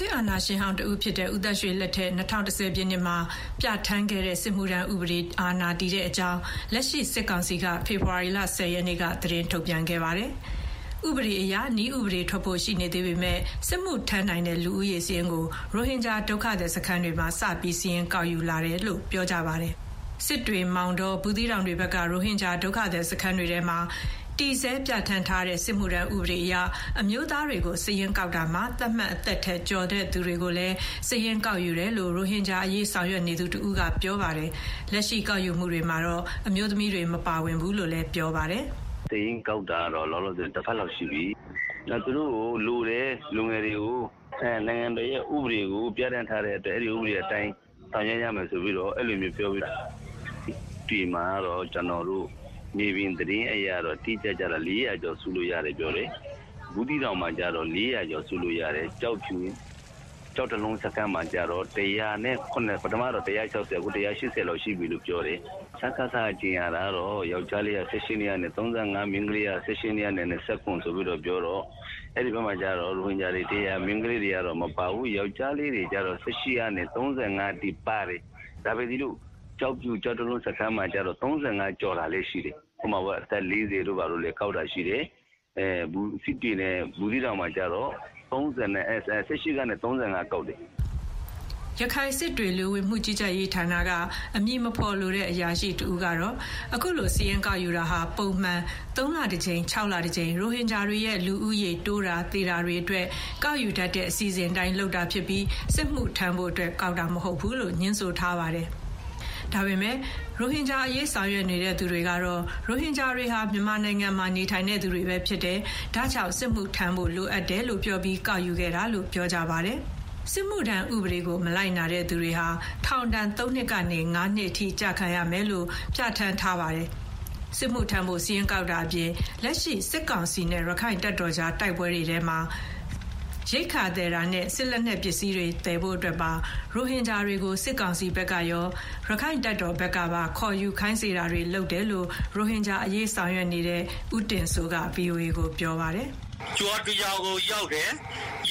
စစ်အာဏာရှင်ဟောင်းတဦးဖြစ်တဲ့ဦးသက်ရွှေလက်ထက်၂၀၁၀ပြည့်နှစ်မှာပြဌာန်းခဲ့တဲ့စစ်မှုထမ်းဥပဒေအာဏာတည်တဲ့အကြောင်းလက်ရှိစစ်ကောင်စီကဖေဖော်ဝါရီလ၁၀ရက်နေ့ကသတင်းထုတ်ပြန်ခဲ့ပါတယ်။ဥပဒေအရနည်းဥပဒေထွက်ဖို့ရှိနေသေးပေမဲ့စစ်မှုထမ်းနိုင်တဲ့လူဦးရေစာရင်းကိုရိုဟင်ဂျာဒုက္ခသည်စခန်းတွေမှာစပြီးစာရင်းကောက်ယူလာတယ်လို့ပြောကြပါတယ်။စစ်တွေ၊မောင်တော၊ဘူးသီးတောင်တွေဘက်ကရိုဟင်ဂျာဒုက္ခသည်စခန်းတွေထဲမှာ တည်ဆဲပြဌာန်းထားတဲ့ စစ်မှုထမ်းဥပဒေအရ အမျိုးသားတွေကို စာရင်းကောက်တာမှာ သတ်မှတ်အသက်ထက်ကျော်တဲ့သူတွေကိုလည်း စာရင်းကောက်ယူတယ်လို့ ရိုဟင်ဂျာအရေး ဆောင်ရွက်နေသူတဦးက ပြောပါတယ်။လက်ရှိကောက်ယူမှုတွေမှာတော့ အမျိုးသမီးတွေ မပါဝင်ဘူးလို့လည်း ပြောပါတယ်။“စာရင်းကောက်တာကတော့ လောလောဆယ် တပတ်လောက်ရှိပြီ။သူတို့ကိုလိုတယ် လူငယ်တွေကို နိုင်ငံတော်ရဲ့ ဥပဒေကို ပြဌာန်းထားတဲ့အတွက် အဲဒီဥပဒေအတိုင်း ဆောင်ရွက်ရမယ်ဆိုပြီးတော့ အဲလိုမျိုးပြောပြီး ဒီမှာကတော့ ကျနော်တို့ မြေပြင်သတင်းအရတော့တိကျကျတော့400ကျော်စုလို့ရတယ်ပြောတယ်။ဘူးသီးတောင်မှာကျတော့400ကျော်စုလို့ရတယ်။ကျောက်ဖြူကျောက်တလုံးစခန်းမှာကျတော့109ပထမတော့160အခု180လောက်ရှိပြီလို့ပြောတယ်။စကစအကျင်ရတာတော့ယောက်ျားလေးက16နှစ်နဲ့35မင်းကလေးက16နှစ်နဲ့29ဆိုပြီးတော့ပြောတော့အဲ့ဒီဘက်မှာကျတော့ရိုဟင်ဂျာတွေတရားမင်းကလေးတွေကတော့မပါဘူးယောက်ျားလေးတွေကျတော့18နဲ့35တိပါတယ်။ဒါပဲဒီလို ကျောက်ဖြူကျောက်တလုံးစခန်းမှာကျတော့35ကျော်တာလေးရှိတယ်။ဟိုမှာကအသက်40တို့ဘာလို့လဲကောက်တာရှိတယ်။အဲဘူးစစ်တီနဲ့ဘူးဒီတောင်မှာကျတော့30နဲ့အဲ18ကနေ35ကောက်တယ်ရခိုင်စစ်တွေလူဝင်မှုကြီးကြပ်ရေးဌာနကအမည်မဖော်လိုတဲ့အရာရှိတူကတော့အခုလိုစီရင်ကောက်ယူတာဟာပုံမှန်3လတစ်ကြိမ်6လတစ်ကြိမ်ရိုဟင်ဂျာတွေရဲ့လူဦးရေတိုးတာသေတာတွေအတွက်ကောက်ယူတတ်တဲ့အစီအစဉ်တိုင်းလုပ်တာဖြစ်ပြီးစစ်မှုထမ်းဖို့အတွက်ကောက်တာမဟုတ်ဘူးလို့ညှင်းဆိုထားပါတယ်။ ဒါပေမဲ့ရိုဟင်ဂျာအရေးဆောင်ရွက်နေတဲ့သူတွေကတော့ရိုဟင်ဂျာတွေဟာမြန်မာနိုင်ငံမှာနေထိုင်တဲ့သူတွေပဲဖြစ်တယ်။ဒါကြောင့်စစ်မှုထမ်းဖို့လိုအပ်တယ်လို့ပြောပြီးကောက်ယူခဲ့တာလို့ပြောကြပါတယ်။စစ်မှုထမ်းဥပဒေကိုမလိုက်နာတဲ့သူတွေဟာထောင်ဒဏ်၃နှစ်ကနေ၅နှစ်အထိကြာခံရမယ်လို့ပြဋ္ဌာန်းထားပါတယ်။စစ်မှုထမ်းဖို့စီရင်ကောက်တာအပြင်လက်ရှိစစ်ကောင်စီနဲ့ရခိုင်တပ်တော်ကြားတိုက်ပွဲတွေထဲမှာ ရိတ်ခါသည်တာနဲ့စစ်လက်နက်ပစ္စည်းတွေတည်ဖို့အတွက်ပါရိုဟင်ဂျာတွေကိုစစ်ကောင်စီဘက်ကရောရခိုင်တပ်တော်ဘက်ကပါခေါ်ယူခိုင်းစေတာတွေလုပ်တယ်လို့ရိုဟင်ဂျာအရေးဆောင်ရွက်နေတဲ့ဦးတင်စိုးက VOA ကိုပြောပါတယ်။ကျွာတရားကိုရောက်တယ်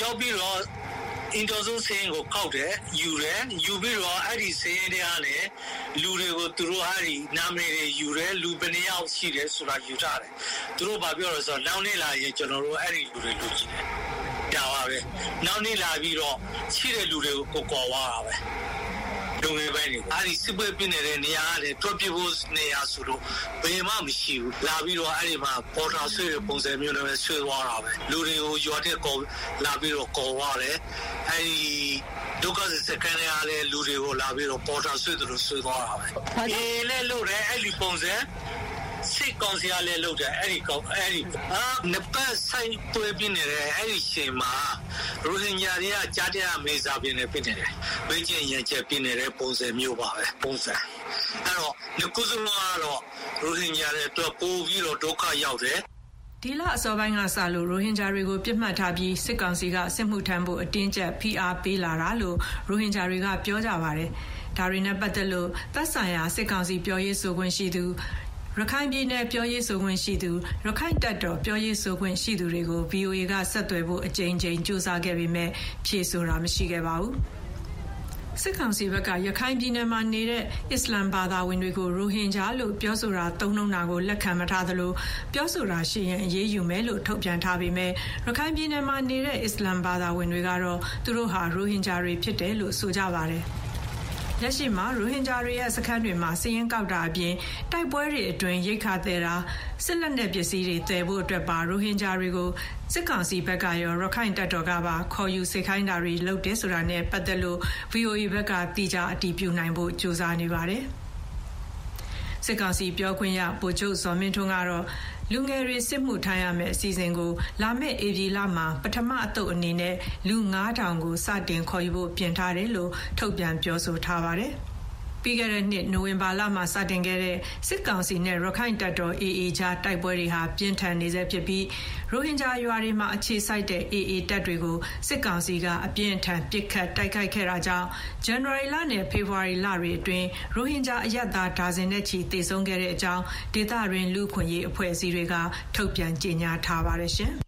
ရောက်ပြီးတော့အင်တာဆိုစင်းကိုကောက်တယ်ယူတယ်ယူပြီးတော့အဲ့ဒီစင်းတွေကလည်းလူတွေကိုသူတို့အဲ့ဒီနာမည်တွေယူတယ်လူဘယ်နှယောက်ရှိတယ်ဆိုတာယူထားတယ်သူတို့ဘာပြောလဲဆိုတော့လောင်းနေလာရင်ကျွန်တော်တို့အဲ့ဒီလူတွေလူကြည့်တယ် တာပါပဲနောက်နေ့လာပြီးတော့ရှိတဲ့လူတွေကိုကိုကော်သွားတာပဲလုံငယ်ပိုင်းတွေအဲ့ဒီစစ်ပွဲပြနေတဲ့နေရာကလည်းတွက်ပြဖို့နေရာဆိုတော့ဘယ်မှမရှိဘူးလာပြီးတော့အဲ့ဒီမှာပေါ်တာဆွေးတဲ့ပုံစံမျိုးနဲ့ပဲဆွေးသွားတာပဲလူတွေကိုရွာတဲ့ကော်လာပြီးတော့ကော်သွားတယ်အဲ့ဒီဒုက္ခစကန်ရတဲ့လူတွေကိုလာပြီးတော့ပေါ်တာဆွေးသလိုဆွေးသွားတာပဲအေးလဲလို့တယ်အဲ့ဒီပုံစံ စစ်ကောင်စီကလည်းလုပ်တယ်အဲ့ဒီကောင်အဲ့ဒီအာနှစ်ပတ်ဆိုင်တွဲပြနေတဲ့အဲ့ဒီရှင်မှာရိုဟင်ဂျာတွေကကြားတဲ့မေစာပြင်းနေပြနေတယ်ဘင်းချင်းရန်ချက်ပြနေတဲ့ပုံစံမျိုးပါပဲပုံစံအဲ့တော့ငကုစုမကတော့ရိုဟင်ဂျာတွေအတွက်ပို့ပြီးတော့ဒုက္ခရောက်တယ်ဒီလအစောပိုင်းကစလို့ရိုဟင်ဂျာတွေကိုပြစ်မှတ်ထားပြီးစစ်ကောင်စီကစစ်မှုထမ်းဖို့အတင်းကျပ်ဖိအားပေးလာတာလို့ရိုဟင်ဂျာတွေကပြောကြပါတယ်။ဒါတွေနဲ့ပတ်သက်လို့သက်ဆိုင်ရာစစ်ကောင်စီပြောရေးဆိုခွင့်ရှိသူ ရခိုင်ပြည်နယ်ပြောရေးဆိုခွင့်ရှိသူရခိုင်တပ်တော်ပြောရေးဆိုခွင့်ရှိသူတွေကို VOA ကဆက်သွယ်ဖို့အကြိမ်ကြိမ်ကြိုးစားခဲ့ပေမဲ့ဖြေဆိုတာမရှိခဲ့ပါဘူး။စစ်ကောင်စီဘက်ကရခိုင်ပြည်နယ်မှာနေတဲ့အစ္စလမ်ဘာသာဝင်တွေကိုရိုဟင်ဂျာလို့ပြောဆိုတာသုံးနှုန်းတာကိုလက်ခံမထားသလိုပြောဆိုတာရှိရင်အရေးယူမယ်လို့ထုတ်ပြန်ထားပေမဲ့ရခိုင်ပြည်နယ်မှာနေတဲ့အစ္စလမ်ဘာသာဝင်တွေကတော့သူတို့ဟာရိုဟင်ဂျာတွေဖြစ်တယ်လို့ဆိုကြပါတယ်။ လက်ရှိမှာရိုဟင်ဂျာတွေရဲ့စခန်းတွေမှာစည်ရင်ကောက်တာအပြင်တိုက်ပွဲတွေအတွင်းရိတ်ခါသေးတာစစ်လက်နက်ပစ္စည်းတွေတည်ဖို့အတွက်ပါရိုဟင်ဂျာတွေကိုစစ်ကောင်စီဘက်ကရောရခိုင်တပ်တော်ကပါခေါ်ယူစေခိုင်းတာတွေလုပ်တယ်ဆိုတာနဲ့ပတ်သက်လို့ VOA ဘက်ကတိကျအတည်ပြုနိုင်ဖို့ကြိုးစားနေပါတယ် စစ်ကောင်စီပြောခွင့်ရဗိုလ်ချုပ်ဇော်မင်းထွန်းကတော့လူငယ်တွေစစ်မှုထမ်းရမယ့်အစီအစဉ်ကို လာမယ့်ဧပြီလမှာပထမအသုတ်အနေနဲ့လူ9000ကိုစတင်ခေါ်ယူဖို့ပြင်ထားတယ်လို့ထုတ်ပြန်ပြောဆိုထားပါတယ်။ ပြီးခဲ့တဲ့နှစ်နိုဝင်ဘာလမှာစတင်ခဲ့တဲ့စစ်ကောင်စီနဲ့ရခိုင်တပ်တော် AA ကြားတိုက်ပွဲတွေဟာပြင်းထန်နေဆဲဖြစ်ပြီးရိုဟင်ဂျာရွာတွေမှာအခြေစိုက်တဲ့ AA တပ်တွေကိုစစ်ကောင်စီကအပြင်းထန်ပစ်ခတ်တိုက်ခိုက်ခဲ့တာကြောင့်ဇန်နဝါရီလနဲ့ဖေဖော်ဝါရီလတွေအတွင်းရိုဟင်ဂျာအရက်သားဒါဇင်နဲ့ချီသေဆုံးခဲ့တဲ့အကြောင်းဒေသတွင်းလူခွင့်ရေးအဖွဲ့အစည်းတွေကထုတ်ပြန်ကြေညာထားပါတယ်ရှင်။